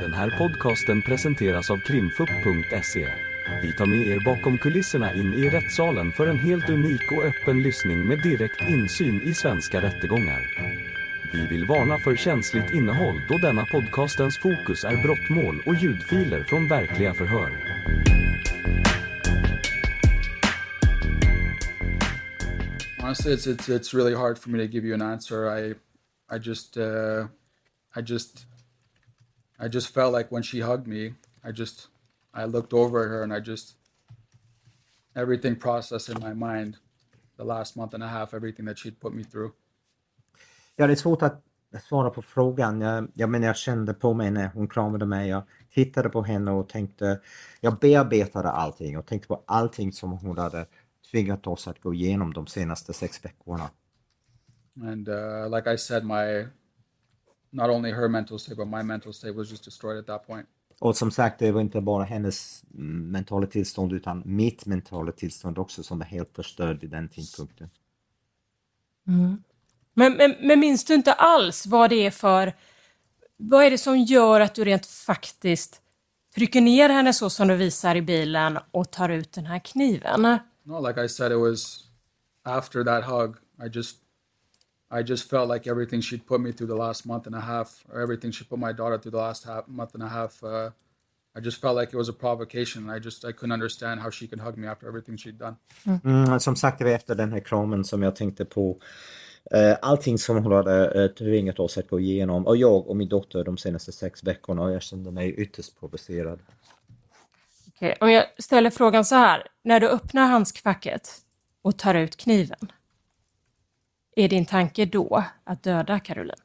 Den här podcasten presenteras av krimfupp.se. Vi tar med er bakom kulisserna in i rättssalen för en helt unik och öppen lyssning med direkt insyn i svenska rättegångar. Vi vill varna för känsligt innehåll då denna podcastens fokus är brottmål och ljudfiler från verkliga förhör. Honestly, it's it's it's really hard for me to give you an answer. I I just uh, I just i just felt like when she hugged me, I just I looked over at her and I just everything processed in my mind the last month and a half, everything that she'd put me through. Ja, det är svårt att svara på frågan. Jag, jag, men jag kände på mig när hon kramade mig. Jag tittade på henne och tänkte, jag bearbetade allting och tänkte på allting som hon hade tvingat oss att gå igenom de senaste sex veckorna. And uh, like I said, my not only her mental state, but my mental state was just destroyed at that point. Och som sagt, det var inte bara hennes mentala tillstånd utan mitt mentala tillstånd också som var helt förstörd vid den tidpunkten. Mm. Men, men, men minns du inte alls vad det är för... Vad är det som gör att du rent faktiskt trycker ner henne så som du visar i bilen och tar ut den här kniven? No, like I said, it was after that hug. I just, I just felt like everything she'd put me through the last month and a half, or everything she put my daughter through the last half, month and a half. Uh, I just felt like it was a provocation. I just, I couldn't understand how she could hug me after everything she'd done. Mm, som sagt, det var efter den här kramen som jag tänkte på eh, allting som hon hade eh, tvingat oss att gå igenom och jag och min dotter de senaste sex veckorna och jag kände mig ytterst provocerad. Okej, om jag ställer frågan så här. När du öppnar handskfacket och tar ut kniven, är din tanke då att döda Caroline?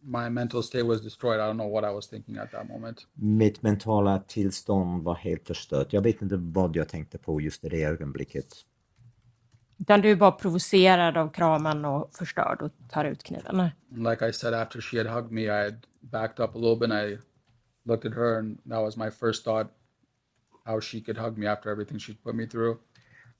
My mental state was destroyed. I don't know what I was thinking at that moment. Mitt mentala tillstånd var helt förstört. Jag vet inte vad jag tänkte på just i det ögonblicket. Utan du är bara provocerad av kramen och förstörd och tar ut kniven? Like I said, after she had hugged me, I had backed up a little bit and I looked at her, and that was my first thought how she could hug me after everything she'd put me through.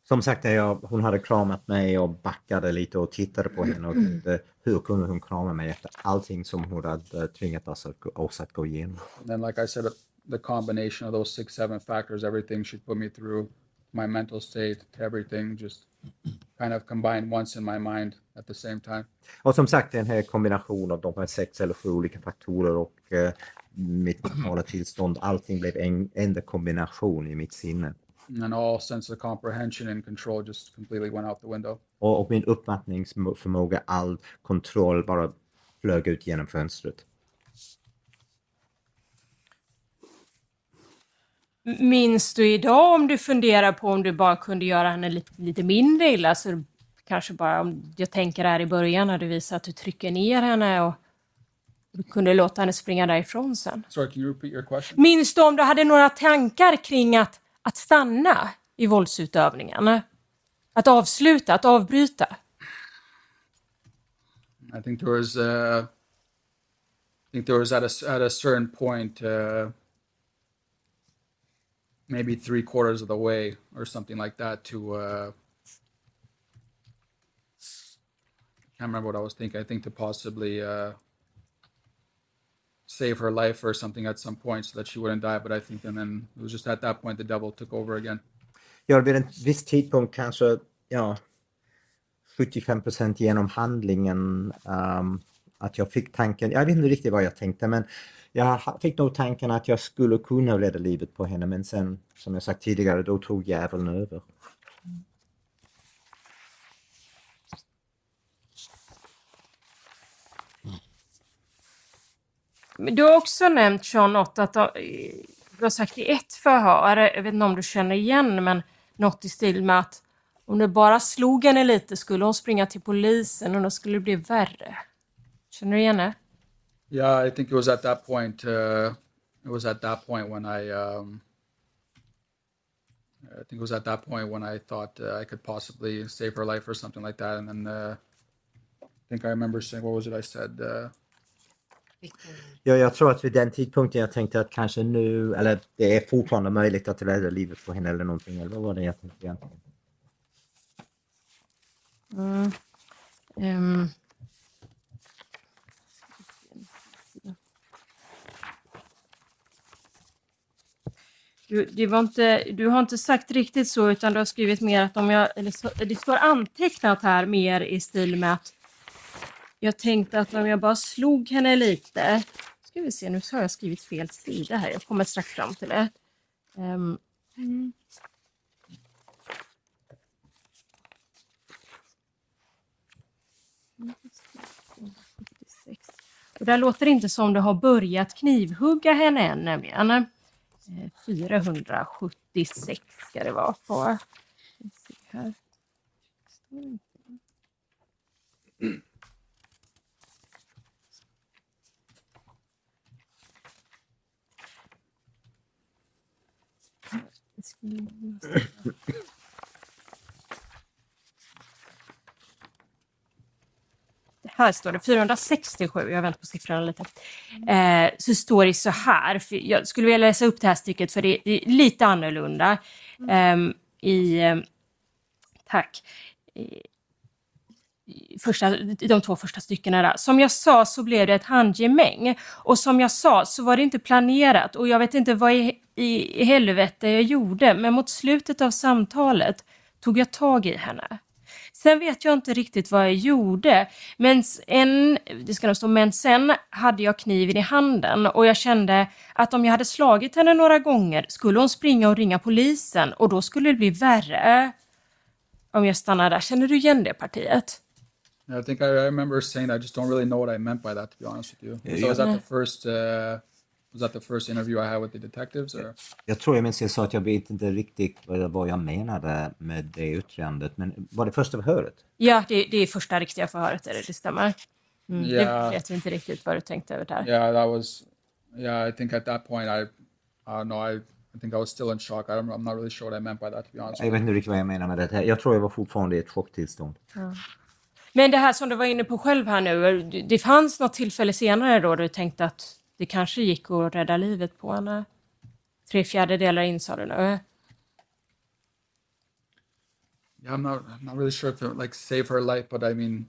Som sagt, jag, hon hade kramat mig och backade lite och tittade på henne och tänkte, hur kunde hon krama mig efter allting som hon hade tvingat oss att, oss att gå igenom. Then, like I said, the combination of those six, seven factors, everything she'd put me through, my mental state, everything just kind of combined once in my mind at the same time. Och som sagt, den här kombinationen av de här sex eller sju olika faktorer och eh, mitt mentala tillstånd, allting blev en enda kombination i mitt sinne. And all sense of comprehension and control just completely went out the window. Och, och min uppfattningsförmåga, all kontroll bara flög ut genom fönstret. Minns du idag om du funderar på om du bara kunde göra henne lite, lite mindre illa? Så kanske bara om jag tänker här i början när du visar att du trycker ner henne och du kunde låta henne springa därifrån sen. Sorry, can you repeat your question? Minns du om du hade några tankar kring att, att stanna i våldsutövningen? Att avsluta, att avbryta? I think there was, uh, I think there was at a at a certain point, uh, maybe three quarters of the way or something like that to. Uh, can't remember what I was thinking. I think to possibly uh, save her life or something at some point so that she wouldn't die. But I think, and then it was just at that point the devil took over again. Ja, vid en viss tidpunkt kanske, ja, 75 procent genom handlingen um, att jag fick tanken, jag vet inte riktigt vad jag tänkte men jag fick nog tanken att jag skulle kunna rädda livet på henne men sen som jag sagt tidigare då tog djävulen över. Men du har också nämnt Sean något att eh, du har sagt i ett förhör, jag vet inte om du känner igen men något i stil med att om du bara slog henne lite skulle hon springa till polisen och då skulle det bli värre. Känner du igen det? Yeah, I think it was at that point. Uh, it was at that point when I. Um, I think it was at that point when I thought uh, I could possibly save her life or something like that, and then uh, I think I remember saying, "What was it I said?" Uh, Ja, jag tror att vid den tidpunkten jag tänkte att kanske nu, eller det är fortfarande möjligt att rädda livet på henne eller någonting, eller vad var det jag tänkte egentligen? Mm. Ehm. Du, det var inte, du har inte sagt riktigt så, utan du har skrivit mer att om jag... Eller så, det står antecknat här mer i stil med att jag tänkte att om jag bara slog henne lite... Ska vi se, nu har jag skrivit fel sida här. Jag kommer strax fram till det. Um, mm. Och där låter det inte som du har börjat knivhugga henne än nämligen. Eh, 476 ska det vara på. Här. Här står det 467, jag väntar på siffrorna lite. Eh, så står det så här, jag skulle vilja läsa upp det här stycket för det är lite annorlunda. Eh, I, ehm, tack. I första, de två första styckena där. Som jag sa så blev det ett handgemäng och som jag sa så var det inte planerat och jag vet inte vad i, i helvete jag gjorde men mot slutet av samtalet tog jag tag i henne. Sen vet jag inte riktigt vad jag gjorde, men, en, det ska nog stå, men sen hade jag kniven i handen och jag kände att om jag hade slagit henne några gånger skulle hon springa och ringa polisen och då skulle det bli värre. Om jag stannar där, känner du igen det partiet? I think I remember saying that. I just don't really know what I meant by that, to be honest with you. Yeah, so yeah. was that the first uh, Was that the first interview I had with the detectives? Or? Jag tror jag minns jag sa att jag vet inte riktigt vad jag menade med det yttrandet. Men var det första förhöret? Ja, det, det är första riktiga förhöret, är det, det stämmer. Mm. Yeah. Det vet inte riktigt vad du tänkte över där. Yeah, that was... Yeah, I think at that point I... I don't know, I, I think I was still in shock. I don't, I'm not really sure what I meant by that, to be honest. Jag vet inte riktigt vad jag menar med det. Jag tror jag var fortfarande i ett chocktillstånd. Ja. Men det här som du var inne på själv här nu, det fanns något tillfälle senare då du tänkte att det kanske gick att rädda livet på henne. Tre fjärdedelar in sa du nu. Yeah, I'm not, I'm not really sure if it like save her life, but I mean,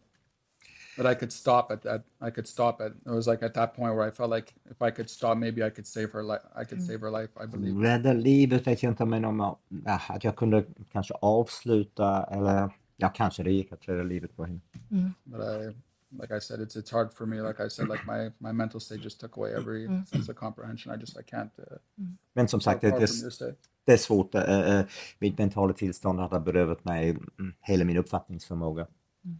but I could stop it. That I could stop it. It was like at that point where I felt like if I could stop, maybe I could save her life. I could mm. save her life. I believe. Rädda livet vet jag inte, men om jag, att jag kunde kanske avsluta eller ja, kanske det gick att rädda livet på henne. Mm. But I, like I said, it's it's hard for me. Like I said, like my my mental state just took away every mm. sense of comprehension. I just I can't. Uh, mm. Men som sagt, det, det, det är svårt. Uh, mitt mentala tillstånd har berövat mig mm, hela min uppfattningsförmåga. Mm.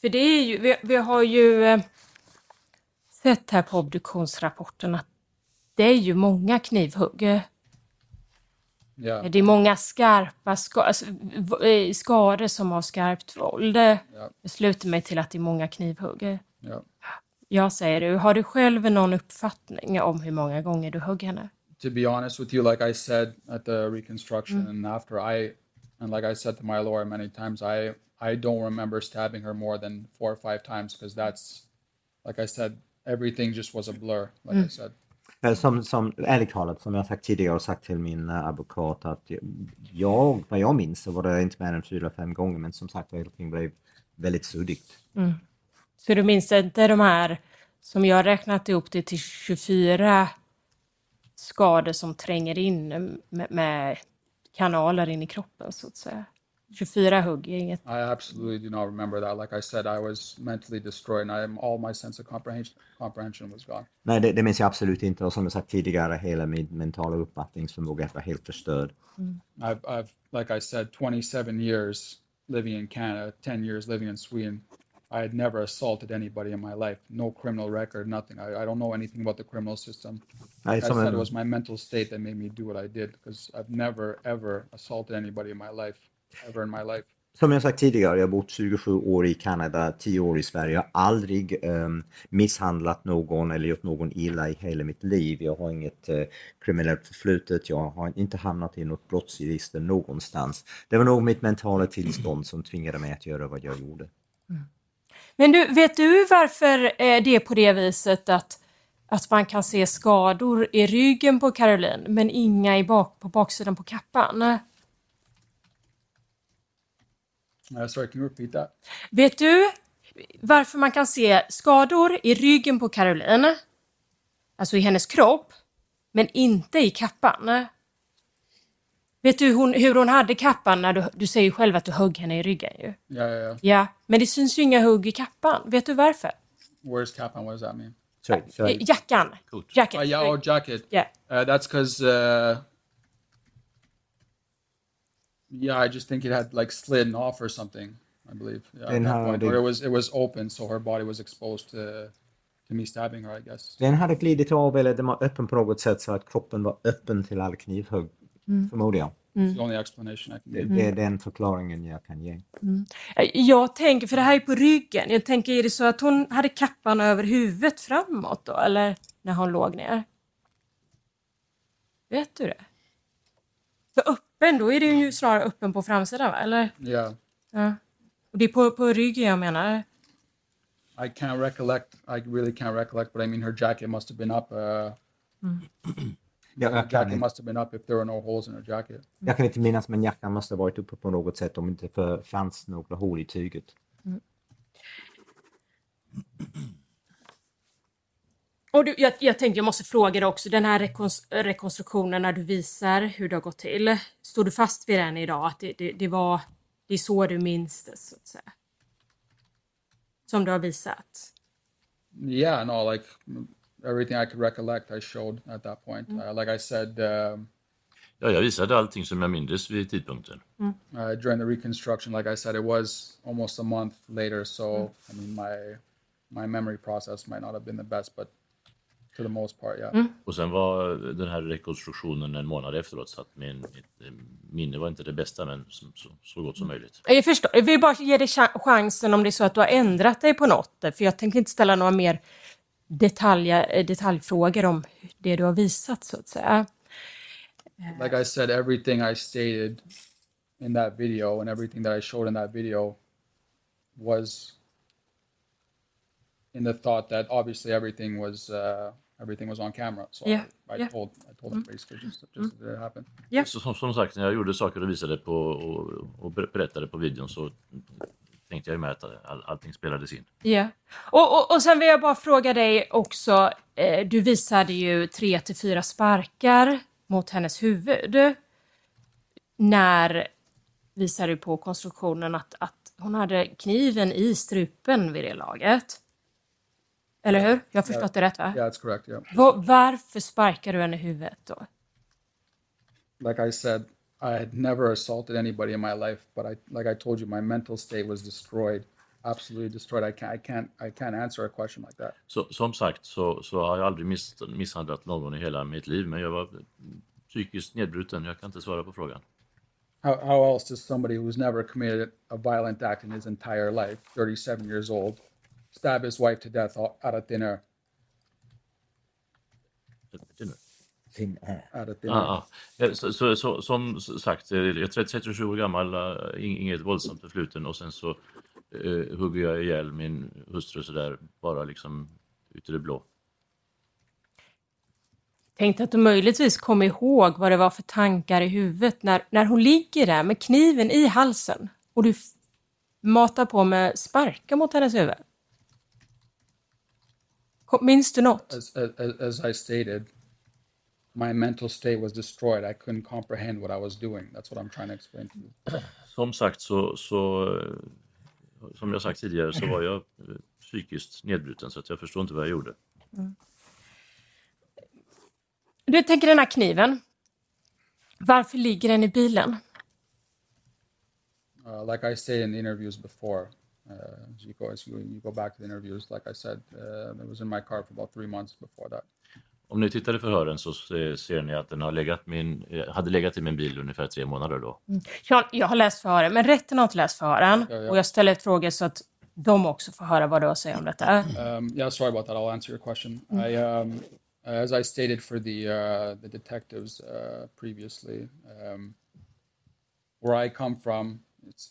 För det är ju, vi, vi har ju uh, sett här på obduktionsrapporten att det är ju många knivhugg Ja. Det är många skarpa ska alltså, eh, skador som av skarpt våld. Ja. Det slutar mig till att det är många knivhugg. Ja. Jag säger du, har du själv någon uppfattning om hur många gånger du högg henne? To be honest with you, like I said at the reconstruction mm. and after I, and like I said to my lawyer many times, I, I don't remember stabbing her more than four or five times because that's, like I said, everything just was a blur, like mm. I said. Eh, som, som, ärligt talat, som jag sagt tidigare och sagt till min eh, advokat att jag, vad jag minns så var det inte mer än fyra, fem gånger men som sagt allting blev väldigt suddigt. Mm. Så du minns inte de här som jag räknat ihop det till 24 skador som tränger in med, med kanaler in i kroppen så att säga? 24 hugg är inget. I absolutely do not remember that. Like I said, I was mentally destroyed and I, all my sense of comprehension, comprehension was gone. Nej, det, det minns jag absolut inte. Och som jag sagt tidigare, hela min mentala uppfattningsförmåga var helt förstörd. Mm. I've, I've, like I said, 27 years living in Canada, 10 years living in Sweden. I had never assaulted anybody in my life. No criminal record, nothing. I, I don't know anything about the criminal system. I, I said it was my mental state that made me do what I did because I've never, ever assaulted anybody in my life ever in my life. Som jag sagt tidigare, jag har bott 27 år i Kanada, 10 år i Sverige. Jag har aldrig um, misshandlat någon eller gjort någon illa i hela mitt liv. Jag har inget uh, kriminellt förflutet, jag har inte hamnat i något brottsregister någonstans. Det var nog mitt mentala tillstånd som tvingade mig att göra vad jag gjorde. Mm. Men du, vet du varför eh, det är på det viset att, att man kan se skador i ryggen på Caroline men inga i bak, på baksidan på kappan? Uh, sorry, can you repeat that? Vet du varför man kan se skador i ryggen på Caroline, alltså i hennes kropp, Men inte i kappan. Vet du hon, hur hon hade kappan när du, du säger ju själv att du högg henne i ryggen ju. Yeah, yeah, yeah. Ja, men det syns ju inga hugg i kappan. Vet du varför? Where's Kaplan? What does that mean? Sorry, Eh, sorry. Jackan. Coat. Jacket. Uh, yeah, oh, jacket. Yeah. Uh, that's because, uh, yeah, I just think it had like slidden off or something. I believe. Yeah, Then how point. did- or it was it was open, so her body was exposed to to me stabbing her. I guess. Den hade glidit av eller den var öppen på något sätt så att kroppen var öppen till all knivhugg. Explanation I can Det, det är den förklaringen jag kan ge. Eh, Jag tänker, för det här är på ryggen. Jag tänker, är det så att hon hade kappan över huvudet framåt då? Eller när hon låg ner? Vet du det? För öppen, då är det ju snarare öppen på framsidan va? Eller? Yeah, Ja. Och det är på, på ryggen jag menar. I can't recollect. I really can't recollect, but I mean, her jacket must have been up. Uh, Jag, her jacket inte- must have been up if there were no holes in her jacket. jag kan inte minnas men jackan måste ha varit uppe på något sätt om inte för fanns några hål i tyget. Och du, jag, jag tänkte jag måste fråga dig också, den här rekons, rekonstruktionen när du visar hur det har gått till. Står du fast vid den idag? Att det, det, det var, det är så du minns det så att säga? Som du har visat? Yeah, no, like mm, everything I could recollect, I showed at that point. Uh, like I said, um, Ja, jag visade allting som jag mindes vid tidpunkten. uh, during the reconstruction, like I said, it was almost a month later. So I mean, my my memory process might not have been the best, but for the most part, yeah. Och sen var den här rekonstruktionen en månad efteråt så att min, mitt eh, minne var inte det bästa men så, så, så gott som möjligt. Jag förstår. Jag vill bara ge dig cha- chansen om det är så att du har ändrat dig på något. För jag tänker inte ställa några mer detalja, eh, detaljfrågor om det du har visat så att säga. Like I said, everything I stated in that video and everything that I showed in that video was in the thought that obviously everything was uh, everything was on camera. So Yeah, I, I yeah. told I told them basically just just that it happened. Ja. Så, som, som sagt, när jag gjorde saker och visade på och, och ber- berättade på videon så tänkte jag ju med att all, allting spelades in. Ja. Och, och, och sen vill jag bara fråga dig också. Eh, du visade ju tre till fyra sparkar mot hennes huvud. När visade du på konstruktionen att, att hon hade kniven i strupen vid det laget? Eller hur? Jag har förstått det rätt va? Yeah, that's correct. Yeah. Va- varför sparkar du henne i huvudet då? Like I said, I had never assaulted anybody in my life, but I like I told you, my mental state was destroyed, absolutely destroyed. I can't I can't I can't answer a question like that. Så, som sagt så, så har jag aldrig miss, misshandlat någon i hela mitt liv men jag var psykiskt nedbruten. Jag kan inte svara på frågan. How, how else does somebody who's never committed a violent act in his entire life, 37 years old, stab his wife to death out of thin air? Är. Out of thin air. Ah, ah. Så, så, så, som sagt, eh, jag är 37 år gammal, eh, inget våldsamt förfluten och sen så eh, hugger jag ihjäl min hustru sådär bara liksom ut i det blå. Tänkte att du möjligtvis kom ihåg vad det var för tankar i huvudet när, när hon ligger där med kniven i halsen och du matar på med sparkar mot hennes huvud. Minns du något? As, as, as I stated, my mental state was destroyed. I couldn't comprehend what I was doing. That's what I'm trying to explain to you. Som sagt så, så som jag sagt tidigare så var jag eh, psykiskt nedbruten så att jag förstår inte vad jag gjorde. Du tänker den här kniven. Varför ligger den i bilen? Uh, like I say in the interviews before, uh, as you go as you, you go back to the interviews, like I said, uh, it was in my car for about three months before that. Om ni tittar i förhören så se- ser ni att den har legat min, hade legat i min bil ungefär tre månader då. Jag, jag har läst förhören, men rätten har inte läst förhören. Ja, ja. Och jag ställer frågor så att de också får höra vad du har att säga om detta. Um, yeah, sorry about that. I'll answer your question. I, um, as I stated for the uh, the detectives uh, previously, um, where I come from, it's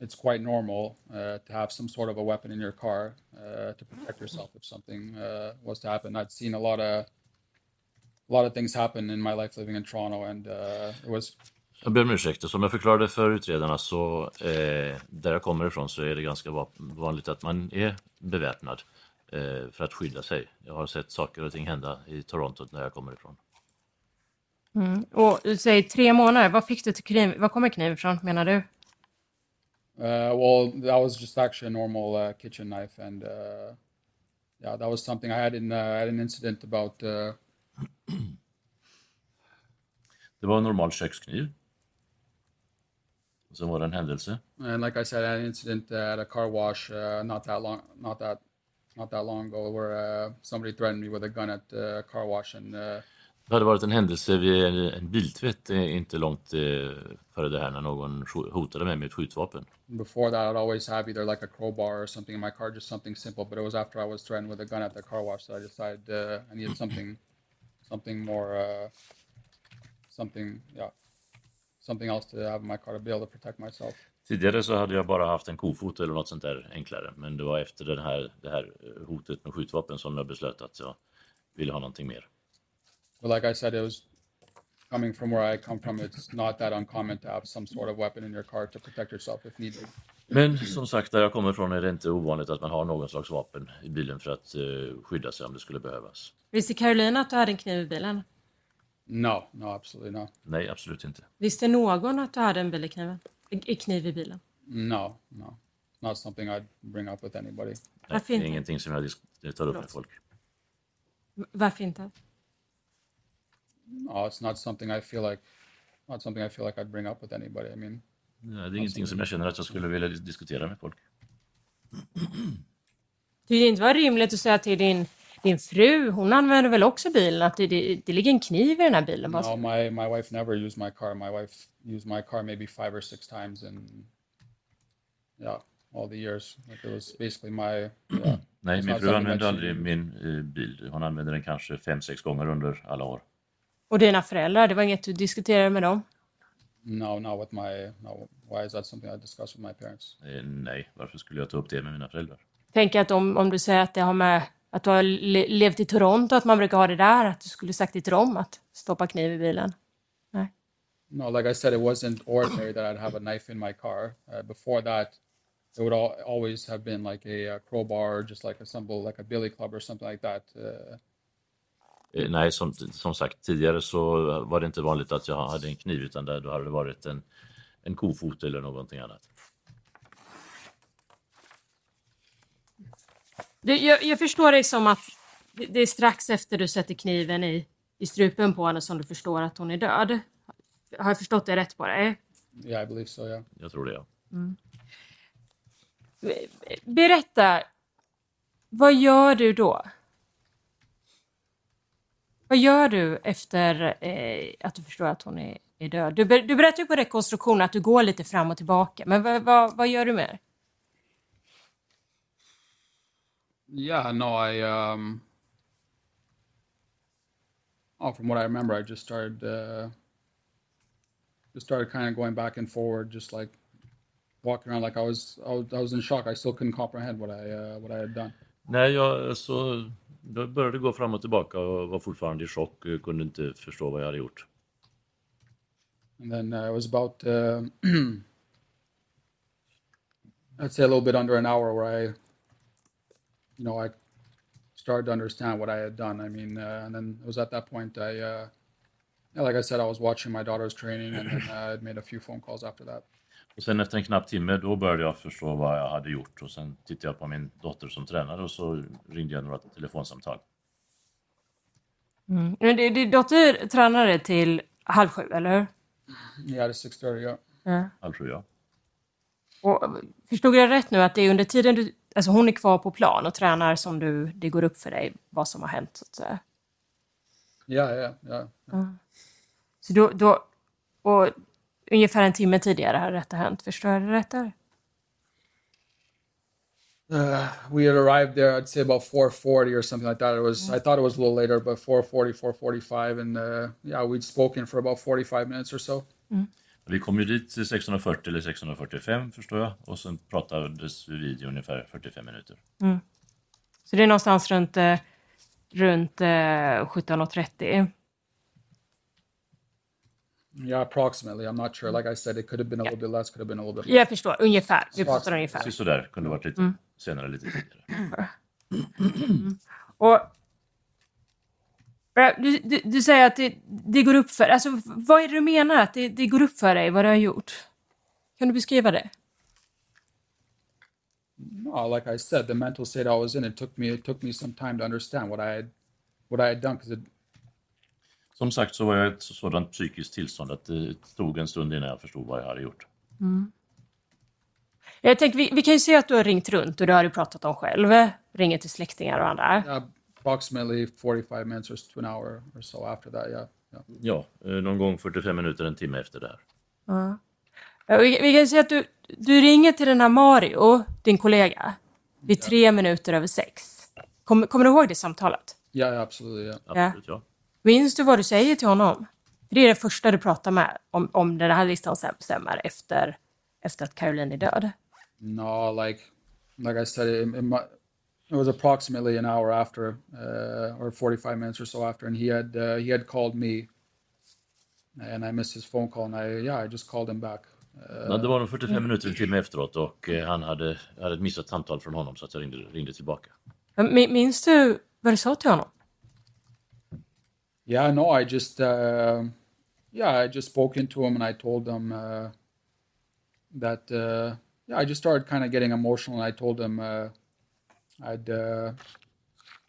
it's quite normal uh, to have some sort of a weapon in your car uh, to protect yourself if something uh, was to happen. I'd seen a lot of a lot of things happen in my life living in Toronto, and uh, it was Jag ber om ursäkt, som jag förklarade för utredarna så eh, där jag kommer ifrån så är det ganska va- vanligt att man är beväpnad. eh, för att skydda sig. Jag har sett saker och ting hända i Toronto där jag kommer ifrån. Mm. Och du säger tre månader, vad fick du till kniv? Var kommer kniven ifrån menar du? Uh, well, that was just actually a normal uh, kitchen knife, and uh, yeah, that was something I had in. Uh, I had an incident about. Uh, Det var en normal kökskniv. Och sen var det en händelse. and like I said, I had an incident uh, at a car wash uh, not that long, not that, not that long ago, where uh, somebody threatened me with a gun at uh, a car wash, and uh, Det hade varit en händelse vid en, biltvätt eh, inte långt eh, före det här när någon hotade mig med ett skjutvapen. before that, I'd always have either like a crowbar or something in my car, just something simple. But it was after I was threatened with a gun at the car wash that I decided uh, I needed something, something more, uh, something, yeah, something else to have in my car to be able to protect myself. Tidigare så hade jag bara haft en kofot eller något sånt där enklare. Men det var efter den här, det här eh, hotet med skjutvapen som jag beslöt att jag ville ha någonting mer. But like I said, it was coming from where I come from. It's not that uncommon to have some sort of weapon in your car to protect yourself if needed. Men som sagt, där jag kommer ifrån är det inte ovanligt att man har någon slags vapen i bilen för att eh, skydda sig om det skulle behövas. Visste Carolina att du hade en kniv i bilen? No, no, absolutely not. Nej, absolut inte. Visste någon att du hade en bilkniv, i- kniv i bilen? No, no, not something I'd bring up with anybody. Nej, Varför det är inte? ingenting som jag tar upp med folk. Varför inte? No, it's not something I feel like, not something I feel like I'd bring up with anybody. I mean, Nej, det är ingenting som jag känner att jag skulle vilja dis- diskutera med folk. Det är inte vara rimligt att säga till din, din fru, hon använder väl också bilen, att det, det, det ligger en kniv i den här bilen? No, my my wife never used my car. My wife used my car maybe five or six times in, yeah, all the years. Like it was basically my, yeah. Nej, min fru använde aldrig min eh, bil. Hon använde den kanske fem, sex gånger under alla år. Och dina föräldrar, det var inget du diskuterade med dem? No, not with my, no. Why is that something I discuss with my parents? Eh, nej, varför skulle jag ta upp det med mina föräldrar? Tänk att om, om du säger att det har med att du har le, levt i Toronto, att man brukar ha det där, att du skulle sagt till dem att stoppa kniv i bilen. No, like I said, it wasn't ordinary that I'd have a knife in my car. Uh, before that, it would al- always have been like a, uh crowbar, just like a symbol, like a billy club or something like that. Uh, nej, som, som sagt, tidigare så var det inte vanligt att jag hade en kniv utan där, då hade det varit en, en kofot eller någonting annat. Du, jag, jag förstår dig som att det, är strax efter du sätter kniven i, i strupen på henne som du förstår att hon är död. Har jag förstått det rätt på dig? yeah, I believe so. Yeah. Jag tror det, ja. Berätta, vad gör du då? Vad gör du efter eh, att du förstår att hon är, är död? Du, ber, du berättar ju på rekonstruktionen att du går lite fram och tillbaka, men vad, vad, vad gör du mer? Yeah, no, I um oh from what I remember I just started uh just started kind of going back and forward just like walking around like I was I was, I was in shock. I still couldn't comprehend what I uh, what I had done. Nej, jag, så, jag började gå fram och tillbaka och var fortfarande i chock. och Kunde inte förstå vad jag hade gjort. And then uh, it was about uh, I'd say a little bit under an hour where I you know I started to understand what I had done. I mean, uh, and then it was at that point I uh like I said I was watching my daughter's training and then uh, I'd made a few phone calls after that. Och sen efter en knapp timme då började jag förstå vad jag hade gjort och sen tittade jag på min dotter som tränare och så ringde jag några telefonsamtal. Mm. Men det- Din dotter tränade till halv sju, eller hur? Yeah, it's 6:30. Yeah. Ja. Halv sju, ja. Och, förstod jag rätt nu att det är under tiden du... Alltså hon är kvar på plan och tränar som du, det går upp för dig vad som har hänt, så att säga. Yeah, yeah, yeah. Så då, då, och ungefär en timme tidigare har detta hänt. Förstår jag det rätt där? Uh, we had arrived there, I'd say about 4:40 or something like that. It was I thought it was a little later, but 4:40, 4:45, and uh, yeah, we'd spoken for about 45 minutes or so. Vi kom ju dit 640 eller 645 förstår jag och sen pratades vi vid i ungefär 45 minuter. Så det är någonstans runt, eh, runt eh, 17.30. Yeah, approximately. I'm not sure. Like I said, it could have been a little bit less, could have been a little bit. Jag förstår, ungefär. Vi pratar ungefär. Så sådär, kunde varit lite senare, lite tidigare. Och eh, du, du, du säger att det, det går upp för Alltså, vad är det du menar att det, det går upp för dig vad du har gjort? Kan du beskriva det? No, like I said, the mental state I was in, it took me it took me some time to understand what I had what I had done because Som sagt så var jag i ett sådant psykiskt tillstånd att det tog en stund innan jag förstod vad jag hade gjort. Jag tänker, vi, vi kan ju se att du har ringt runt och det har du pratat om själv. Ringer till släktingar och andra. uh, approximately 45 minutes or to an hour or so after that, yeah. yeah. Ja, eh, någon gång 45 minuter, en timme efter det här. Ja, Vi, vi kan se att du, du ringer till den här Mario, din kollega, vid tre minuter över sex. Kommer, kommer du ihåg det samtalet? Yeah, absolutely, yeah. Absolut, ja. Minns du vad du säger till honom? Det är det första du pratar med om, om den här listan stämmer efter, efter att Caroline är död. No, like like I said, it, it, it was approximately an hour after, uh, or 45 minutes or so after, and he had uh, he had called me, and I missed his phone call, and I yeah, I just called him back. Uh, Ja, det var nog 45 minuter, en timme efteråt och eh, han hade, hade ett missat samtal från honom så att jag ringde, ringde tillbaka. Minns du vad du sa till honom? Yeah, no, I just uh, yeah, I just spoke into him and I told him uh, that uh, yeah, I just started kind of getting emotional and I told him uh, I'd uh,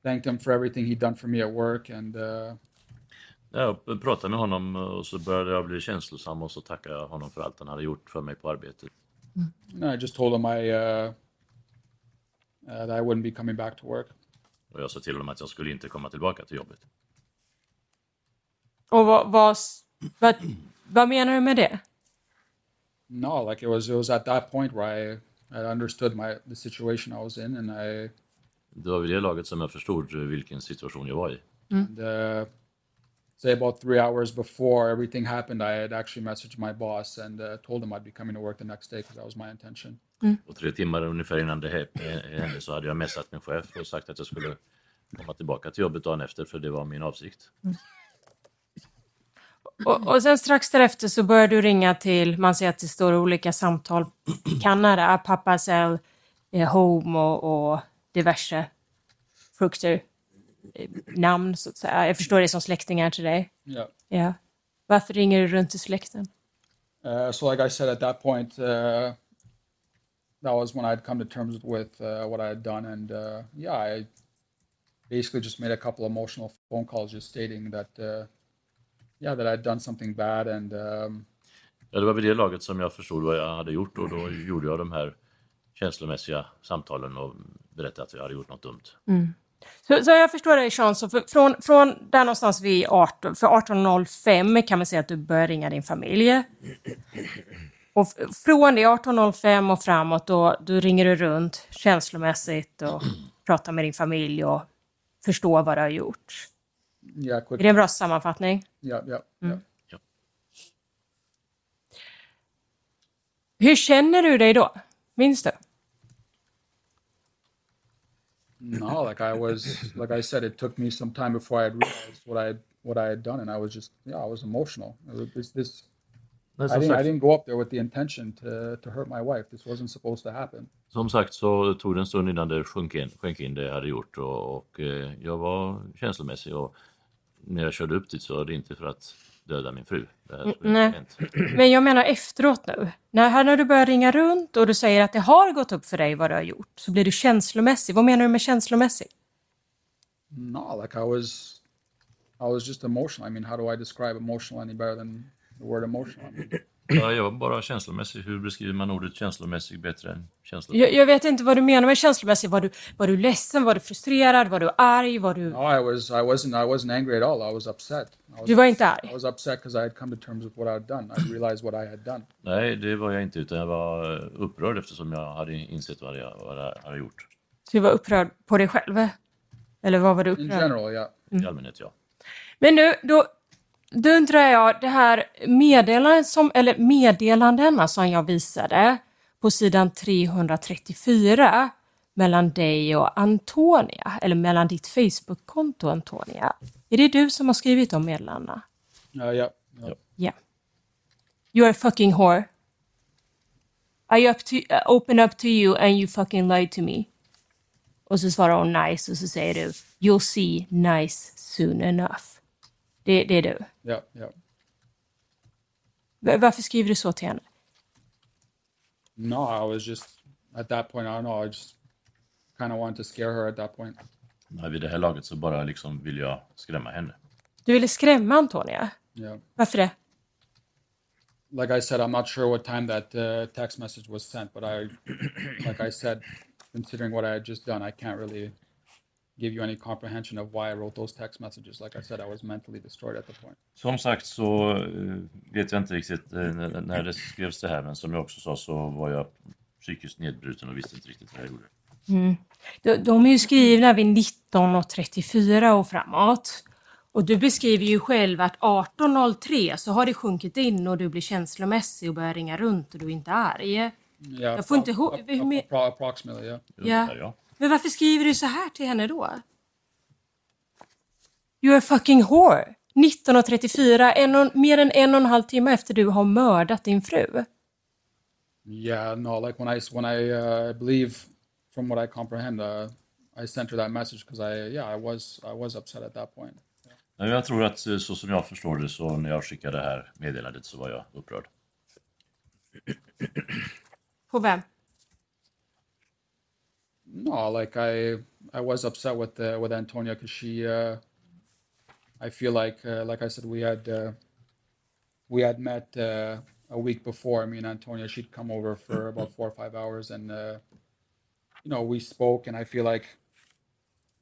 thanked him for everything he'd done for me at work and uh, Jag pratade med honom och så började jag bli känslosam och så tackade jag honom för allt han hade gjort för mig på arbetet. and I just told him I uh, uh, that I wouldn't be coming back to work. Och jag sa till honom att jag skulle inte komma tillbaka till jobbet. Och vad, vad, vad, vad menar du med det? No, like it was it was at that point where I I understood my the situation I was in and I Det var vid det laget som jag förstod vilken situation jag var i. And, uh, say about three hours before everything happened, I had actually messaged my boss and uh, told him I'd be coming to work the next day because that was my intention. Och tre timmar ungefär innan det hä- hände så hade jag messat min chef och sagt att jag skulle komma tillbaka till jobbet dagen efter för det var min avsikt. Och, och sen strax därefter så börjar du ringa till, man ser att det står olika samtal i Kanada, Pappa Cell, eh, Home och, och diverse frukter, eh, namn så att säga. Jag förstår det som släktingar till dig. Yeah. Ja. Varför ringer du runt till släkten? Uh, so, like I said, at that point, uh, that was when I'd come to terms with uh, what I had done, and uh, yeah, I basically just made a couple emotional phone calls, just stating that, uh, yeah, that I'd done something bad, and um, Ja, det var vid det laget som jag förstod vad jag hade gjort och då gjorde jag de här känslomässiga samtalen och berättade att jag hade gjort något dumt. Så, så jag förstår dig Sean, så för, från, från där någonstans vid 18, för 18.05 kan man säga att du börjar ringa din familj. Och från det 18.05 och framåt då, då ringer du runt känslomässigt och pratar med din familj och förstår vad du har gjort. Quick, Är det en bra sammanfattning? yeah, yeah, yeah. Hur känner du dig då? Minns du? No, like I was, like I said, it took me some time before I had realized what I what I had done, and I was just, yeah, I was emotional. It was, this, this Nej, I didn't, I sagt, didn't go up there with the intention to to hurt my wife. This wasn't supposed to happen. som sagt så tog det en stund innan det sjönk in, sjönk in det jag hade gjort och, och eh, jag var känslomässig och när jag körde upp dit så var det inte för att döda min fru. Skulle nej. Men jag menar efteråt nu. När, här när du börjar ringa runt och du säger att det har gått upp för dig vad du har gjort, så blir du känslomässig. Vad menar du med känslomässig? No, like I was, I was just emotional. I mean, how do I describe emotional any better than the word emotional? I mean, Ja, jag var bara känslomässig. Hur beskriver man ordet känslomässig bättre än känslomässig? Jag, jag vet inte vad du menar med känslomässig. Var du, var du ledsen? Var du frustrerad? Var du arg? Var du... no, I was, I wasn't, I wasn't angry at all. I was upset. I was, Du var inte I arg? was upset because I had come to terms with what I had done. I realized what I had done. Nej, det var jag inte utan jag var upprörd eftersom jag hade insett vad jag, vad jag hade gjort. Så du var upprörd på dig själv? Eller vad var du In upprörd? general, yeah. I allmänhet ja. Men nu, då, då undrar jag, det här meddelandet som, eller meddelandena som jag visade på sidan 334 mellan dig och Antonia, eller mellan ditt Facebook-konto Antonia. Är det du som har skrivit de meddelandena? Uh, yeah. yeah. Yeah. You're a fucking whore. I up to, uh, open up to you and you fucking lied to me. Och så svarar hon nice och så säger du You'll see nice soon enough. Det, det är du. Yeah. Va- Varför skriver du så till henne? No, I was just at that point. I don't know. I just kind of wanted to scare her at that point. Nej, vid det här laget så bara liksom vill jag skrämma henne. Du ville skrämma Antonia? Yeah. Varför det? Like I said, I'm not sure what time that uh, text message was sent, but I, like I said, considering what I had just done, I can't really give you any comprehension of why I wrote those text messages. Like I said, I was mentally destroyed at the point. Som sagt så eh, vet jag inte riktigt eh, när det skrevs det här, men som jag också sa så var jag psykiskt nedbruten och visste inte riktigt vad jag gjorde. De, de är ju skrivna vid 19.34 och framåt. Och du beskriver ju själv att 18.03 så har det sjunkit in och du blir känslomässig och börjar ringa runt och du är inte arg. Yeah, Jag får inte ihåg- hur approximately, yeah. Ja. Där, ja. Men varför skriver du så här till henne då? You're a fucking whore. 19.34, en och, mer än en och en halv timme efter du har mördat din fru. Yeah, no, like when I when I uh, believe from what I comprehend, uh, I sent her that message because I yeah I was I was upset at that point. Nej, Jag tror att eh, så som jag förstår det så när jag skickade det här meddelandet så var jag upprörd. På vem? No, like I I was upset with uh, with Antonia because she uh, I feel like uh, like I said we had uh, we had met uh, a week before I mean Antonia. She'd come over for about four or five hours and uh, you know we spoke and I feel like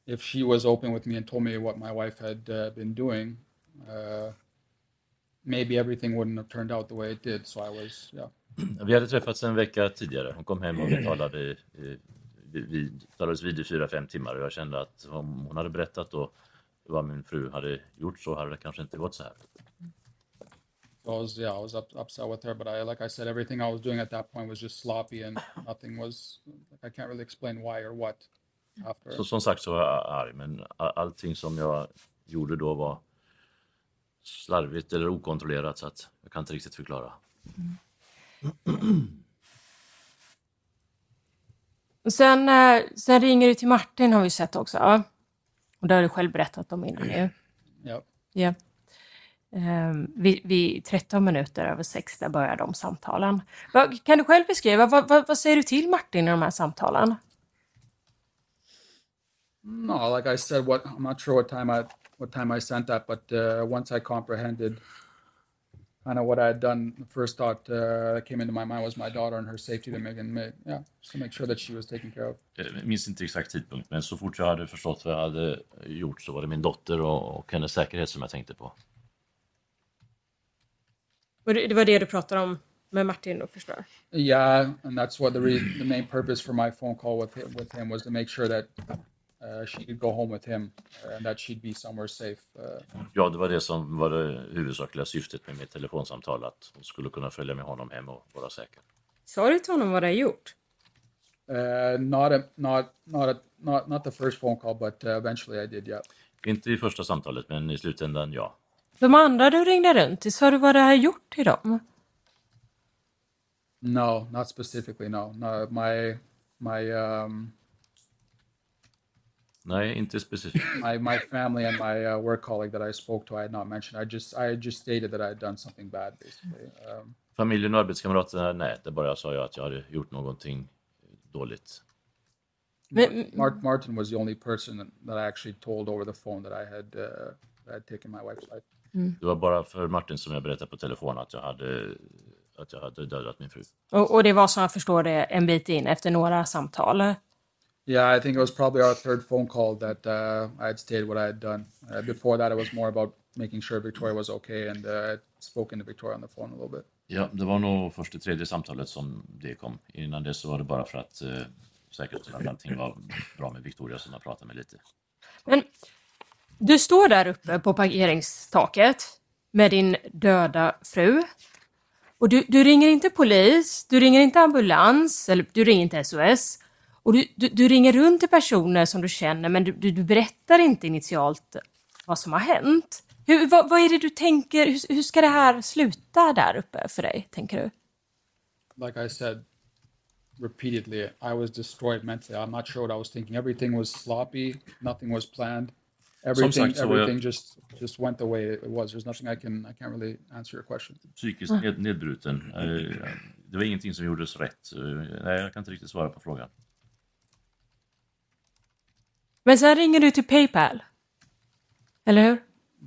if she was open with me and told me what my wife had uh, been doing uh, maybe everything wouldn't have turned out the way it did. So I was yeah. Vi hade träffats en vecka tidigare. Hon kom hem och vi talade i, i, vi, talades vid i fyra, fem timmar och jag kände att om hon hade berättat då vad min fru hade gjort så hade det kanske inte gått så här. So I was yeah, I was up, upset with her, but I like I said, everything I was doing at that point was just sloppy, and nothing was. Like, I can't really explain why or what after. Så som sagt så var jag arg, men allting som jag gjorde då var slarvigt eller okontrollerat så att jag kan inte riktigt förklara. Och Sen, eh, sen ringer du till Martin har vi sett också. Och det har du själv berättat om innan ju. yeah. Ja. Ehm, vid, vid 13 minuter över sex där börjar de samtalen. Vad, kan du själv beskriva, vad, vad, vad säger du till Martin i de här samtalen? No, like I said, what I'm not sure what time I what time I sent that, but uh, once I comprehended kind of what I had done, the first thought uh, that came into my mind was my daughter and her safety to make and make, yeah, just to make sure that she was taken care of. Jag minns inte exakt tidpunkt, men så fort jag hade förstått vad jag hade gjort så var det min dotter och, och hennes säkerhet som jag tänkte på. Och det, var det du pratade om med Martin då förstår jag? Yeah, and that's what the re- the main purpose for my phone call with him, with him was to make sure that uh, she could go home with him and that she'd be somewhere safe. Uh, Ja, det var det som var det huvudsakliga syftet med mitt telefonsamtal, att hon skulle kunna följa med honom hem och vara säker. Sa du till honom vad du har gjort? uh, not a not not a not not the first phone call, but eventually I did. Yeah. Inte i första samtalet, men i slutändan ja. De andra du ringde runt till, sa du vad du har gjort till dem? No, not specifically. No, no. My my um Nej, inte specifikt. my my family and my uh, work colleague that I spoke to, I had not mentioned. I just I just stated that I had done something bad, basically. Um, Familjen och arbetskamraterna, nej, det bara sa jag att jag hade gjort någonting dåligt. Men, Mart- Martin was the only person that, I actually told over the phone that I had uh, that I had taken my wife's life. Det var bara för Martin som jag berättade på telefon att jag hade, att jag hade dödat min fru. och, och det var som jag förstår det en bit in efter några samtal. Yeah, I think it was probably our third phone call that uh, I had stated what I had done. Uh, before that, it was more about making sure Victoria was okay, and uh, I had spoken to Victoria on the phone a little bit. Ja, det var nog först det tredje samtalet som det kom. Innan det så var det bara för att eh, säkerställa att allting var bra med Victoria som jag pratade med lite. Men du står där uppe på parkeringstaket med din döda fru. Och du, du ringer inte polis, du ringer inte ambulans, eller du ringer inte SOS. Och du, du, du ringer runt till personer som du känner, men du, du, du berättar inte initialt vad som har hänt. Hur, vad, vad är det du tänker, hur, hur ska det här sluta där uppe för dig, tänker du? Like I said, repeatedly. I was destroyed mentally. I'm not sure what I was thinking. Everything was sloppy. Nothing was planned. Everything, sagt så var jag- everything just just went the way it was. There's nothing I can I can't really answer your question. Psykiskt ned, nedbruten. Eh, Det var ingenting som gjordes rätt. Eh, Nej, jag kan inte riktigt svara på frågan. Men sen ringer du till Paypal. Eller hur?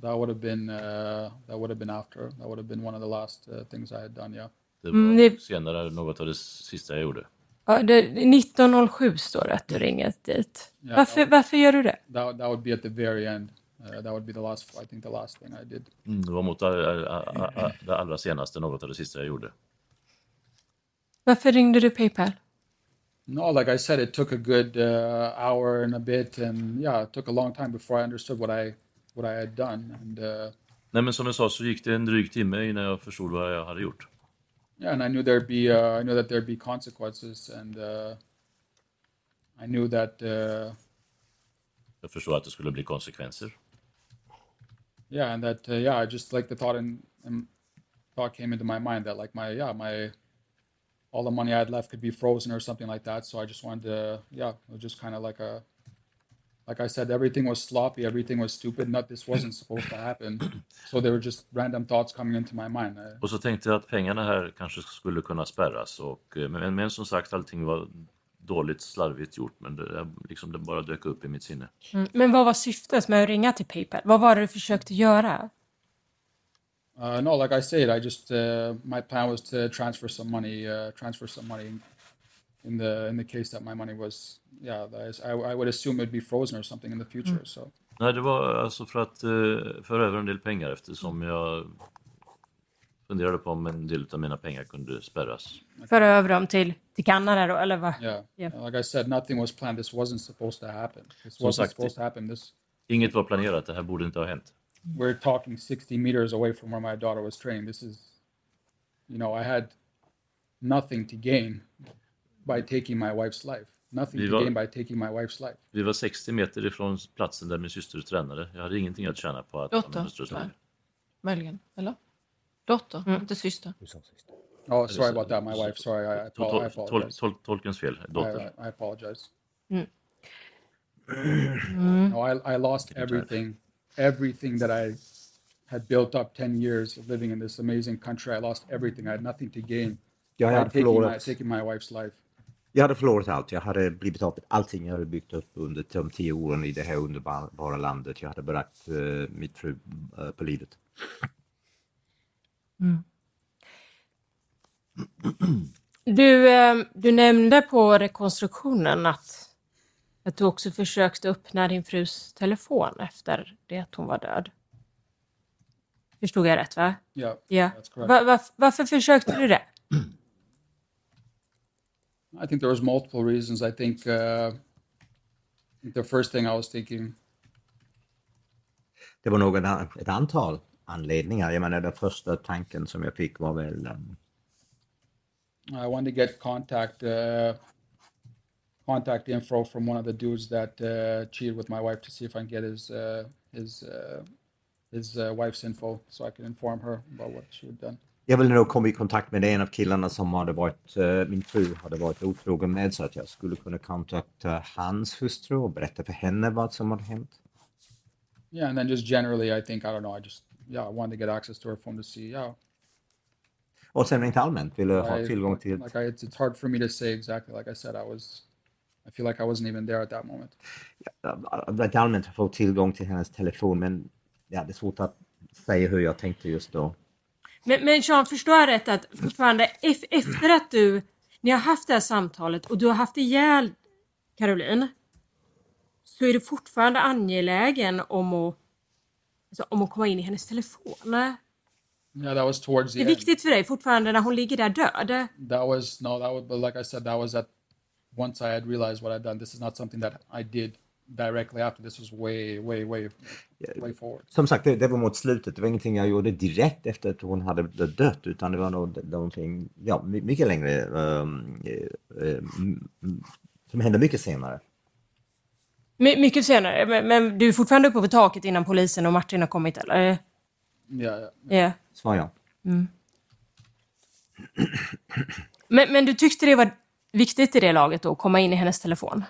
That would have been uh, that would have been after. That would have been one of the last uh, things I had done. Yeah. Det var Mm, det- senare något av det sista jag gjorde. Ja, det, 1907 står det att du ringer dit. Ja. Varför, varför gör du det? That that would be at the very end. Uh, that would be the last. I think the last thing I did. Mm, Det var mot eh, eh, eh, det allra senaste, något av det sista jag gjorde. Varför ringde du Paypal? No, like I said, it took a good uh, hour and a bit, and yeah, it took a long time before I understood what I what I had done. And uh, Nej, men som jag sa så gick det en dryg timme innan jag förstod vad jag hade gjort. yeah, and I knew there'd be uh, I knew that there'd be consequences, and uh, I knew that uh, Jag förstod att det skulle bli konsekvenser. yeah, and that uh, yeah, I just like the thought and, and thought came into my mind that like my yeah my all the money I had left could be frozen or something like that. So I just wanted to yeah, it was just kind of like a like I said, everything was sloppy, everything was stupid. Not this wasn't supposed to happen. So they were just random thoughts coming into my mind. Och så tänkte jag att pengarna här kanske skulle kunna spärras. Och, eh, men, men som sagt, allting var dåligt slarvigt gjort. Men det, liksom, det bara dök upp i mitt sinne. Mm. Men vad var syftet med att ringa till Paypal? Vad var det du försökte göra? Uh, no, like I said, I just uh, my plan was to transfer some money, uh, transfer some money in the in the case that my money was yeah, is, I, I would assume it'd be frozen or something in the future. So Nej, det var alltså för att eh, föra över en del pengar eftersom jag funderade på om en del av mina pengar kunde spärras. Föra över dem till, till Kanada då, eller vad? yeah, Yeah. like I said, nothing was planned. This wasn't supposed to happen. This Som wasn't sagt, supposed to happen. This Inget var planerat, det här borde inte ha hänt. We're talking 60 meters away from where my daughter was training. This is, you know, I had nothing to gain by taking my wife's life. Nothing to Viva- gain by taking my wife's life. Vi var 60 meter ifrån platsen där min syster tränade. Jag hade ingenting att tjäna på att ha min Dotter, va? Möjligen, eller? Dotter, inte syster. Oh, sorry about that, my wife. Sorry, I, I, Tol, I tol, tol, apologize. tol, tolkens fel, dotter. I, I apologize. Mm. No, I, I lost everything, everything that I had built up 10 years of living in this amazing country. I lost everything. I had nothing to gain Jag by hade, taking my, förlorat, taking my wife's life. jag hade förlorat allt. Jag hade blivit av med allting jag hade byggt upp under de tio åren i det här underbara landet. Jag hade bragt uh, mitt fru eh, på livet. Du, eh, du nämnde på rekonstruktionen att, att du också försökte öppna din frus telefon efter det att hon var död. Förstod jag rätt va? Yeah, Ja. that's correct. Va, va, varför försökte du det? I think there was multiple reasons. I think, uh, the first thing I was thinking, Det var nog en, ett antal anledningar. Jag menar den första tanken som jag fick var väl um, I wanted to get contact uh, contact info from one of the dudes that uh, cheated with my wife to see if I can get his uh, his uh, his uh, wife's info so I can inform her about what she had done. Jag ville nog komma i kontakt med en av killarna som hade varit, eh, min fru hade varit otrogen med så att jag skulle kunna kontakta hans hustru och berätta för henne vad som hade hänt. Yeah, and then just generally, I think I don't know. I just yeah, I wanted to get access to her phone to see. Yeah, Och sen rent allmänt ville ha tillgång till like I, it's, it's hard for me to say exactly. Like I said, I was. I feel like I wasn't even there at that moment. rent allmänt få tillgång till hennes telefon men ja, det är svårt att säga hur jag tänkte just då. Men, men Sean, förstår jag rätt att fortfarande ef- efter att du, ni har haft det här samtalet och du har haft ihjäl Caroline så är du fortfarande angelägen om att, alltså, om att komma in i hennes telefon? Yeah, that was towards the Det är end. viktigt för dig fortfarande när hon ligger där död? That was no, that was. But like I said, that was at once I had realized what I'd done. This is not something that I did directly after. This was way, way, way, way forward. Som sagt, det, det var mot slutet. Det var ingenting jag gjorde direkt efter att hon hade dött utan det var nog någonting ja, my- mycket längre ehm, eh, eh, m- m- som hände mycket senare. My, mycket senare, men, men du är fortfarande uppe på taket innan polisen och Martin har kommit eller? Yeah, yeah. Ja. Svar ja. Men, men du tyckte det var viktigt i det laget då, att komma in i hennes telefon?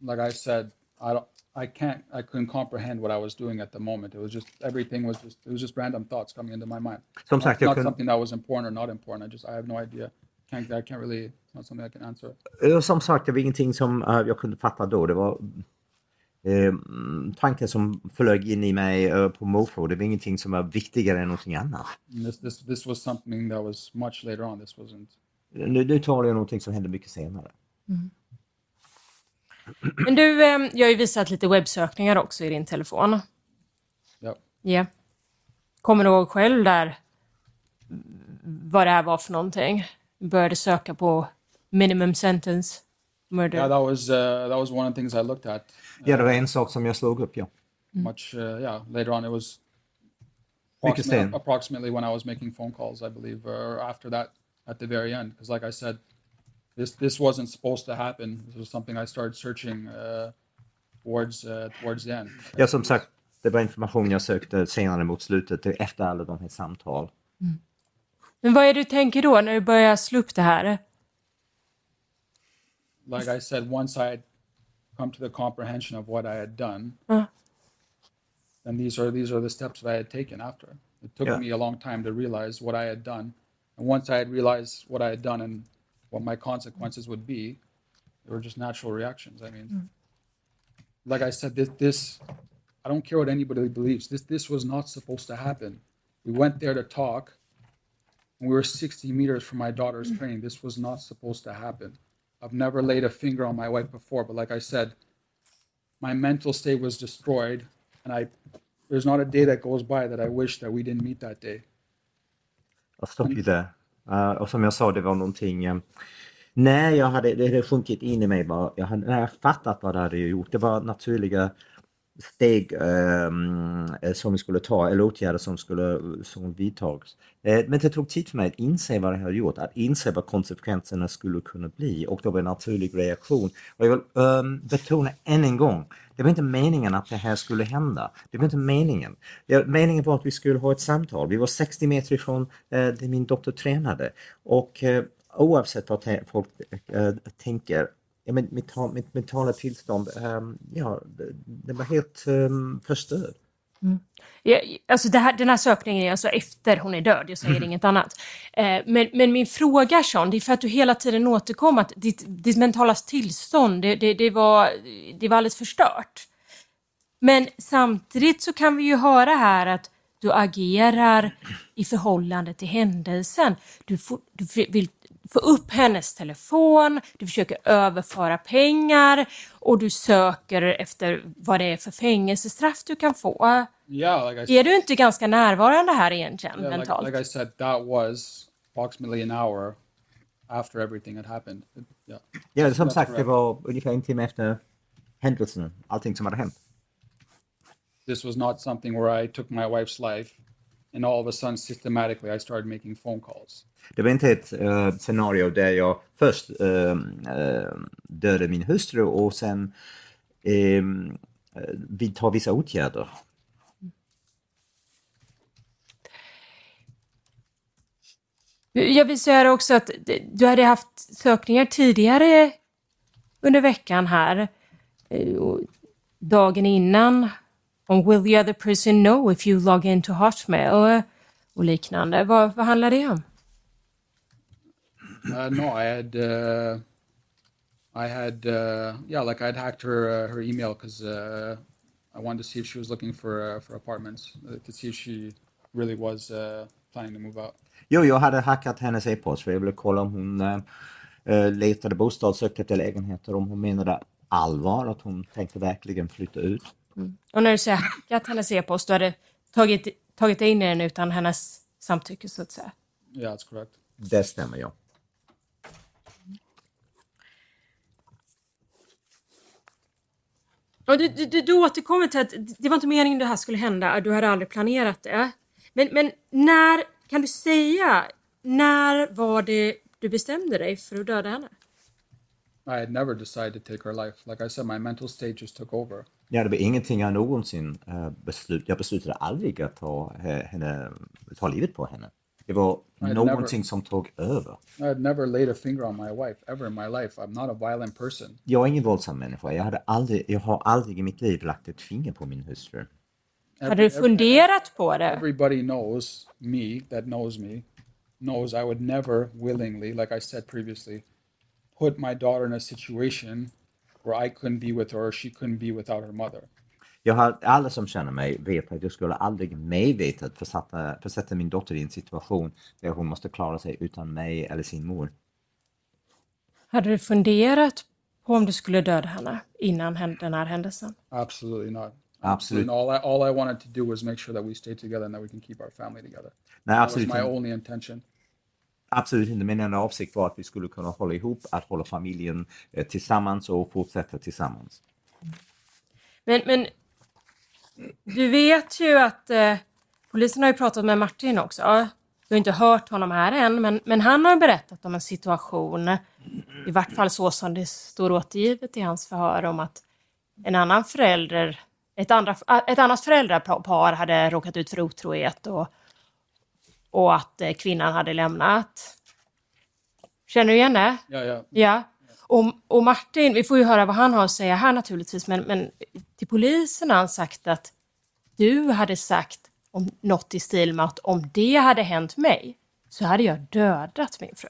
Like I said, I don't. I can't. I couldn't comprehend what I was doing at the moment. It was just everything was just. It was just random thoughts coming into my mind. Som Not, sagt, jag not kunde, something that was important or not important. I just. I have no idea. Can't. I can't really. It's not something I can answer. eh, som sagt, det var ingenting som eh, jag kunde fatta då. Det var eh, tanken som flög in i mig eh, på måfå. Det var ingenting som var viktigare än någonting annat. This. This. This was something that was much later on. This wasn't. Nu, nu talar jag om någonting som hände mycket senare. Men du, eh, jag har ju visat lite webbsökningar också i din telefon. Yeah. Ja. Kommer du ihåg själv där vad det här var för någonting? Du började söka på minimum sentence murder. Yeah, that was. Uh, that was one of the things I looked at. Ja, det var en sak som jag slog upp, ja. much uh, yeah later on it was approximately, approximately when i was making phone calls i believe or after that at the very end because like i said this this wasn't supposed to happen this was something i started searching uh, towards uh, towards the end Ja, som sagt, det var information jag sökte senare mot slutet, efter alla de här samtal. Men vad är det du tänker då när du börjar slå upp det här? like i said once i had come to the comprehension of what i had done Uh. then these are these are the steps that i had taken after it took Yeah. me a long time to realize what i had done and once i had realized what i had done and what my consequences would be they were just natural reactions. I mean mm. like i said this this i don't care what anybody believes. This this was not supposed to happen. We went there to talk and we were 60 meters from my daughter's mm. train this was not supposed to happen. I've never laid a finger on my wife before, but like I said, my mental state was destroyed, and I there's not a day that goes by that I wish that we didn't meet that day. I'll stop you there. Uh, och som jag sa, det var någonting... eh, när jag hade, det hade sjunkit in i mig, var, jag hade, när jag fattat vad det hade gjort, det var naturliga steg ehm, eh, som vi skulle ta, eller åtgärder som skulle som vidtas. Eh, men det tog tid för mig att inse vad det hade gjort, att inse vad konsekvenserna skulle kunna bli och då var en naturlig reaktion. Och jag vill eh, betona än en gång, det var inte meningen att det här skulle hända. Det var inte meningen. Meningen var att vi skulle ha ett samtal. Vi var 60 meter ifrån eh, där min dotter tränade. Och eh, oavsett vad folk eh, tänker, ja, men mitt, mitt mentala tillstånd, ehm, ja, det, det var helt um, förstörd. Ja, alltså här, den här sökningen är alltså efter hon är död, jag säger inget annat. Eh, men, men min fråga Sean, det är för att du hela tiden återkom att ditt, ditt mentala tillstånd, det, det, det, var, det var alldeles förstört. Men samtidigt så kan vi ju höra här att du agerar i förhållande till händelsen. Du, får, du vill få upp hennes telefon, du försöker överföra pengar och du söker efter vad det är för fängelsestraff du kan få. Yeah, like I said, Är du inte ganska närvarande här egentligen yeah, like, mentalt? like I said, that was approximately an hour after everything had happened. Yeah, Ja, som sagt, det var ungefär en timme efter händelsen, allting som hade hänt. this was not something where I took my wife's life, and all of a sudden, systematically, I started making phone calls. Det var inte ett eh, scenario där jag först uh, dödade min hustru och sen ehm, eh, um, vidtar vissa åtgärder. Jag vill säga också att du hade haft sökningar tidigare under veckan här. Dagen innan. Om will the other person know if you log into Hotmail och liknande. Vad, vad handlar det om? Uh, no, I had, uh, I had, uh, yeah, like I'd hacked her uh, her email because uh, I wanted to see if she was looking for uh, for apartments uh, to see if she really was uh, planning to move out. Jo, jag hade hackat hennes e-post för jag ville kolla om hon eh, eh, letade bostad, sökte efter lägenheter, om hon menade allvar, att hon tänkte verkligen flytta ut. Och när du säger hackat hennes e-post, du hade tagit, tagit in i den utan hennes samtycke så att säga. Yeah, that's correct. Det stämmer, ja. Och du, du, du, återkommer till att det var inte meningen det här skulle hända, du hade aldrig planerat det. Men, men när, kan du säga, när var det du bestämde dig för att döda henne? I had never decided to take her life. Like I said, my mental state just took over. Ja, det var ingenting jag någonsin eh, beslut, jag beslutade aldrig att ta, eh, henne, ta livet på henne. Det var I'd någonting som tog över. I'd never laid a finger on my wife ever in my life. I'm not a violent person. Jag är ingen våldsam människa. Jag, hade aldrig, jag har aldrig i mitt liv lagt ett finger på min hustru. Hade du funderat på det? Everybody knows me that knows me knows I would never willingly, like I said previously, put my daughter in a situation where I couldn't be with her or she couldn't be without her mother. Jag har, alla som känner mig vet att jag skulle aldrig medvetet försätta, försätta min dotter i en situation där hon måste klara sig utan mig eller sin mor. Hade du funderat på om du skulle döda henne innan den här händelsen? Absolutely not. Absolut. All I, all I wanted to do was make sure that we stay together and that we can keep our family together. Nej, That was absolut, my inte. only intention. absolut inte. Min enda avsikt var att vi skulle kunna hålla ihop, att hålla familjen eh, tillsammans och fortsätta tillsammans. Men, men du vet ju att eh, polisen har ju pratat med Martin också. Du har inte hört honom här än, men, men han har berättat om en situation, i vart fall så som det står återgivet i hans förhör, om att en annan förälder, ett, andra, ett annat föräldrapar hade råkat ut för otrohet och, och att eh, kvinnan hade lämnat. Känner du igen det? Yeah, yeah. Ja. Och, och Martin, vi får ju höra vad han har att säga här naturligtvis, men, men till polisen har han sagt att du hade sagt om något i stil med att om det hade hänt mig så hade jag dödat min fru.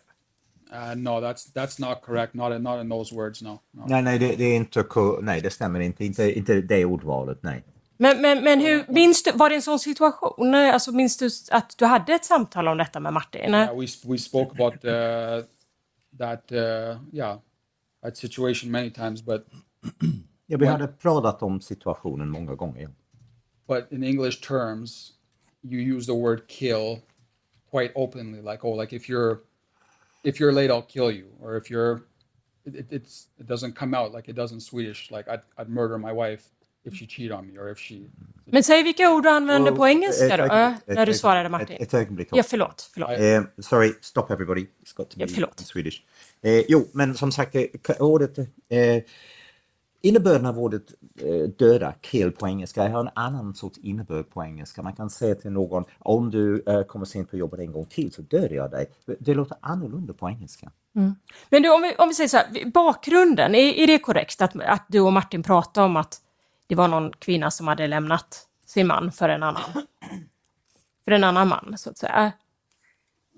Uh, no, that's that's not correct. Not in, not in those words. No. no. Nej, nej, det, det är inte, nej, det stämmer inte. Inte, inte det ordvalet, nej. Men, men, men hur, minns du, var det en sån situation? Alltså minns du att du hade ett samtal om detta med Martin? Uh, we we spoke about uh, that. Uh, yeah, that situation many times, but Ja, vi hade pratat om situationen många gånger. but in English terms, you use the word kill quite openly. Like, oh, like if you're if you're late, I'll kill you, or if you're it, it, it's it doesn't come out like it does in Swedish. Like I'd, I'd murder my wife if she cheat on me, or if she. Men säg vilka ord du använde på engelska då, Ett- ett- när du svarade Martin. ett ögonblick. Ja, förlåt. förlåt. Eh, sorry, stop everybody. It's got to be Ja, förlåt. in Swedish. Eh, jo, men som sagt, eh, ordet, eh, innebörden av ordet eh, döda, kill på engelska, har en annan sorts innebörd på engelska. Man kan säga till någon, om du eh, kommer sent på jobbet en gång till så dödar jag dig. Det låter annorlunda på engelska. Mm. Men du, om vi, om vi säger så här, bakgrunden, är, är det korrekt att, att du och Martin pratade om att det var någon kvinna som hade lämnat sin man för en annan? För en annan man, så att säga.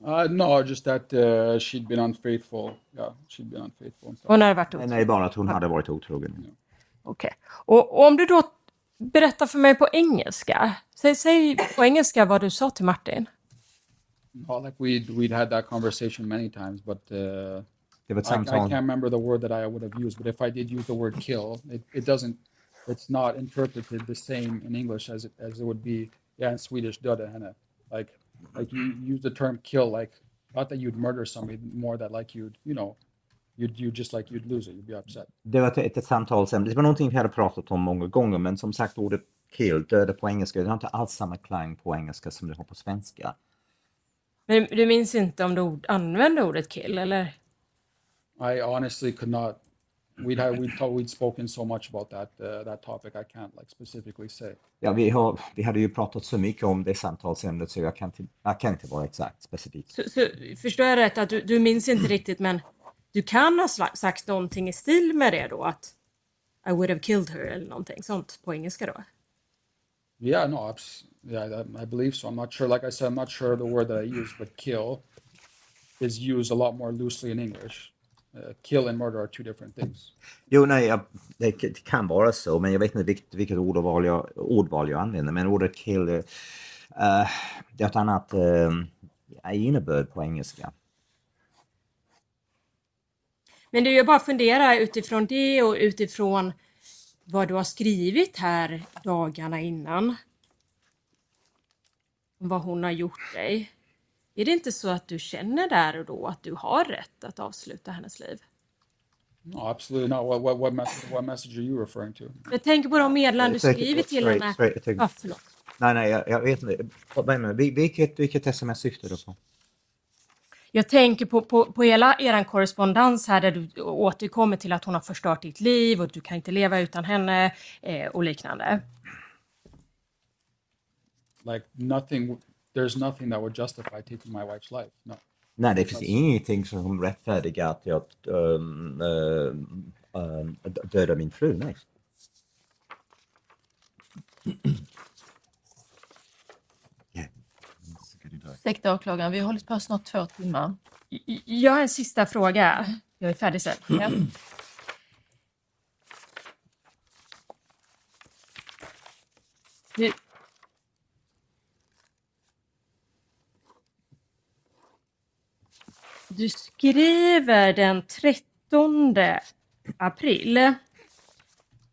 Uh, no, just that uh, she'd been unfaithful. Yeah, she'd been unfaithful. And stuff. Hon hade varit Nej, otrogen. nej, bara att hon hade varit otrogen. Okej. Och, och om du då berättar för mig på engelska, säg, säg på engelska vad du sa till Martin. No, like we'd we'd had that conversation many times, but uh, Det var ett I, I can't remember the word that I would have used. But if I did use the word kill, it, it doesn't. It's not interpreted the same in English as it as it would be yeah in Swedish döda henne. Like like you use the term kill like not that you'd murder somebody, more that like you'd you know you'd you just like you'd lose it, you'd be upset. Det var ett, ett, ett samtalsämne. Det var någonting vi hade pratat om många gånger, men som sagt ordet kill, döda på engelska, det har inte alls samma klang på engelska som det har på svenska. Men du minns inte om du ord, använde ordet kill, eller? I honestly could not. We'd had we'd talk, we'd spoken so much about that uh, that topic. I can't like specifically say. Ja, vi, har, vi hade ju pratat så mycket om det samtalsämnet så jag kan, inte, jag kan inte vara exakt specifik. Så, så, förstår jag rätt att du, du minns inte riktigt, men du kan ha sagt någonting i stil med det då? Att I would have killed her eller någonting sånt på engelska då? Yeah, no, abs- yeah, I believe so. I'm not sure. Like I said, I'm not sure the word that I use, but kill is used a lot more loosely in English. Uh, kill and murder are two different things. Jo, nej, jag, det, det kan vara så, men jag vet inte vilket, vilket ordval, jag, ordval jag använder. Men ordet kill, eh, eh, det har ett annat uh, innebörd på engelska. Men du, jag bara funderar utifrån det och utifrån vad du har skrivit här dagarna innan. Vad hon har gjort dig. Är det inte så att du känner där och då att du har rätt att avsluta hennes liv? No, absolutely not. What what what message? What message are you referring to? Jag tänker på de meddelanden du skriver till straight- henne. straight- tänker- Ja, förlåt. Nej, nej, jag, jag vet inte. Vilket, vilket sms syftar du på? Jag tänker på, på, på hela er korrespondens här där du återkommer till att hon har förstört ditt liv och du kan inte leva utan henne eh, och liknande. Like nothing. There's nothing that would justify taking my wife's life. No. Nej, det finns ingenting som rättfärdigar att jag um, um, um, dödar min fru, nej. Ursäkta åklagaren, vi har hållit på snart två timmar. Jag har en sista fråga. Jag är färdig sen. Ja. Du... Du skriver den 13 april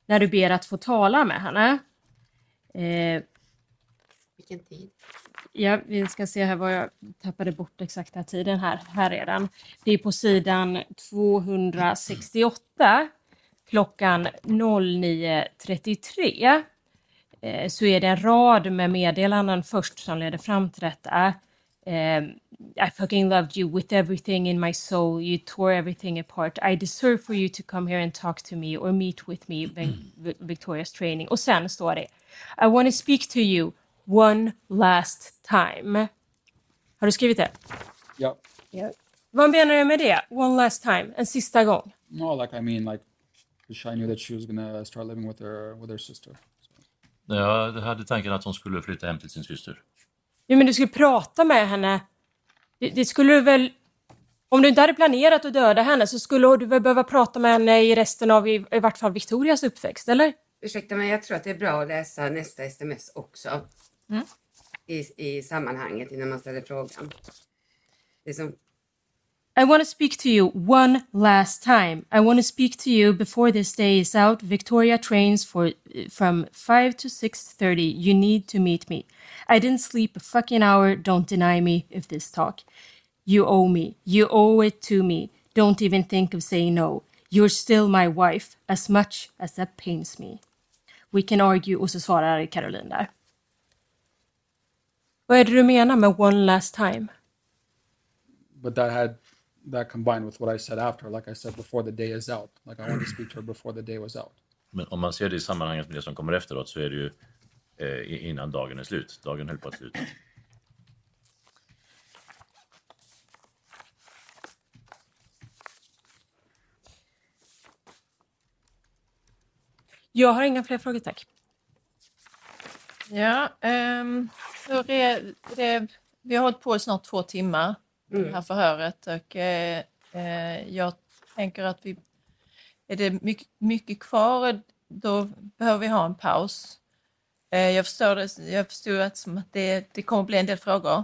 när du ber att få tala med henne. Eh, Vilken tid? Ja, vi ska se här vad jag tappade bort exakta tiden här. Här är den. Det är på sidan 268 klockan 09.33. Eh, så är det en rad med meddelanden först som leder fram till detta. Eh, I fucking loved you with everything in my soul. You tore everything apart. I deserve for you to come here and talk to me or meet with me, Vic- Vic- Victoria's training. Och sen står det I want to speak to you one last time. Har du skrivit det? Yeah. Vad menar du med det? One last time, en sista gång. No, like I mean, like, I knew that she was gonna start living with her with her sister. Jag hade tanken att hon skulle flytta hem till sin syster. Ja, men du skulle prata med henne. Det, det skulle du väl... Om du inte hade planerat att döda henne så skulle du väl behöva prata med henne i resten av i, i vart fall Victorias uppväxt, eller? Ursäkta men jag tror att det är bra att läsa nästa sms också. I, I sammanhanget innan man ställer frågan. Det som, I want to speak to you one last time. I want to speak to you before this day is out. Victoria trains for from 5 to 6:30. You need to meet me. I didn't sleep a fucking hour. Don't deny me if this talk. You owe me. You owe it to me. Don't even think of saying no. You're still my wife as much as that pains me. We can argue och så svarar Caroline där. Vad är det du menar med one last time? But that had that combined with what I said after, like I said before the day is out. Like I wanted to speak to her before the day was out. Men om man ser det i sammanhanget med det som kommer efteråt så är det ju eh, innan dagen är slut. Dagen höll på att sluta. Jag har inga fler frågor, tack. Ja, ehm, hur är det, vi har hållit på i snart två timmar, det här förhöret. Och, eh, eh, jag tänker att vi... Är det mycket, mycket kvar, då behöver vi ha en paus. Eh, jag, förstår det, jag förstod att, som att det, det kommer bli en del frågor.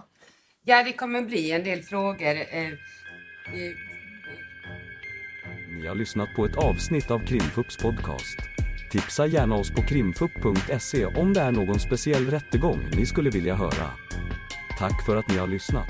ja, det kommer bli en del frågor. Eh, eh, Ni har lyssnat på ett avsnitt av Krimfupps podcast. Tipsa gärna oss på krimfupp.se om det är någon speciell rättegång ni skulle vilja höra. Tack för att ni har lyssnat.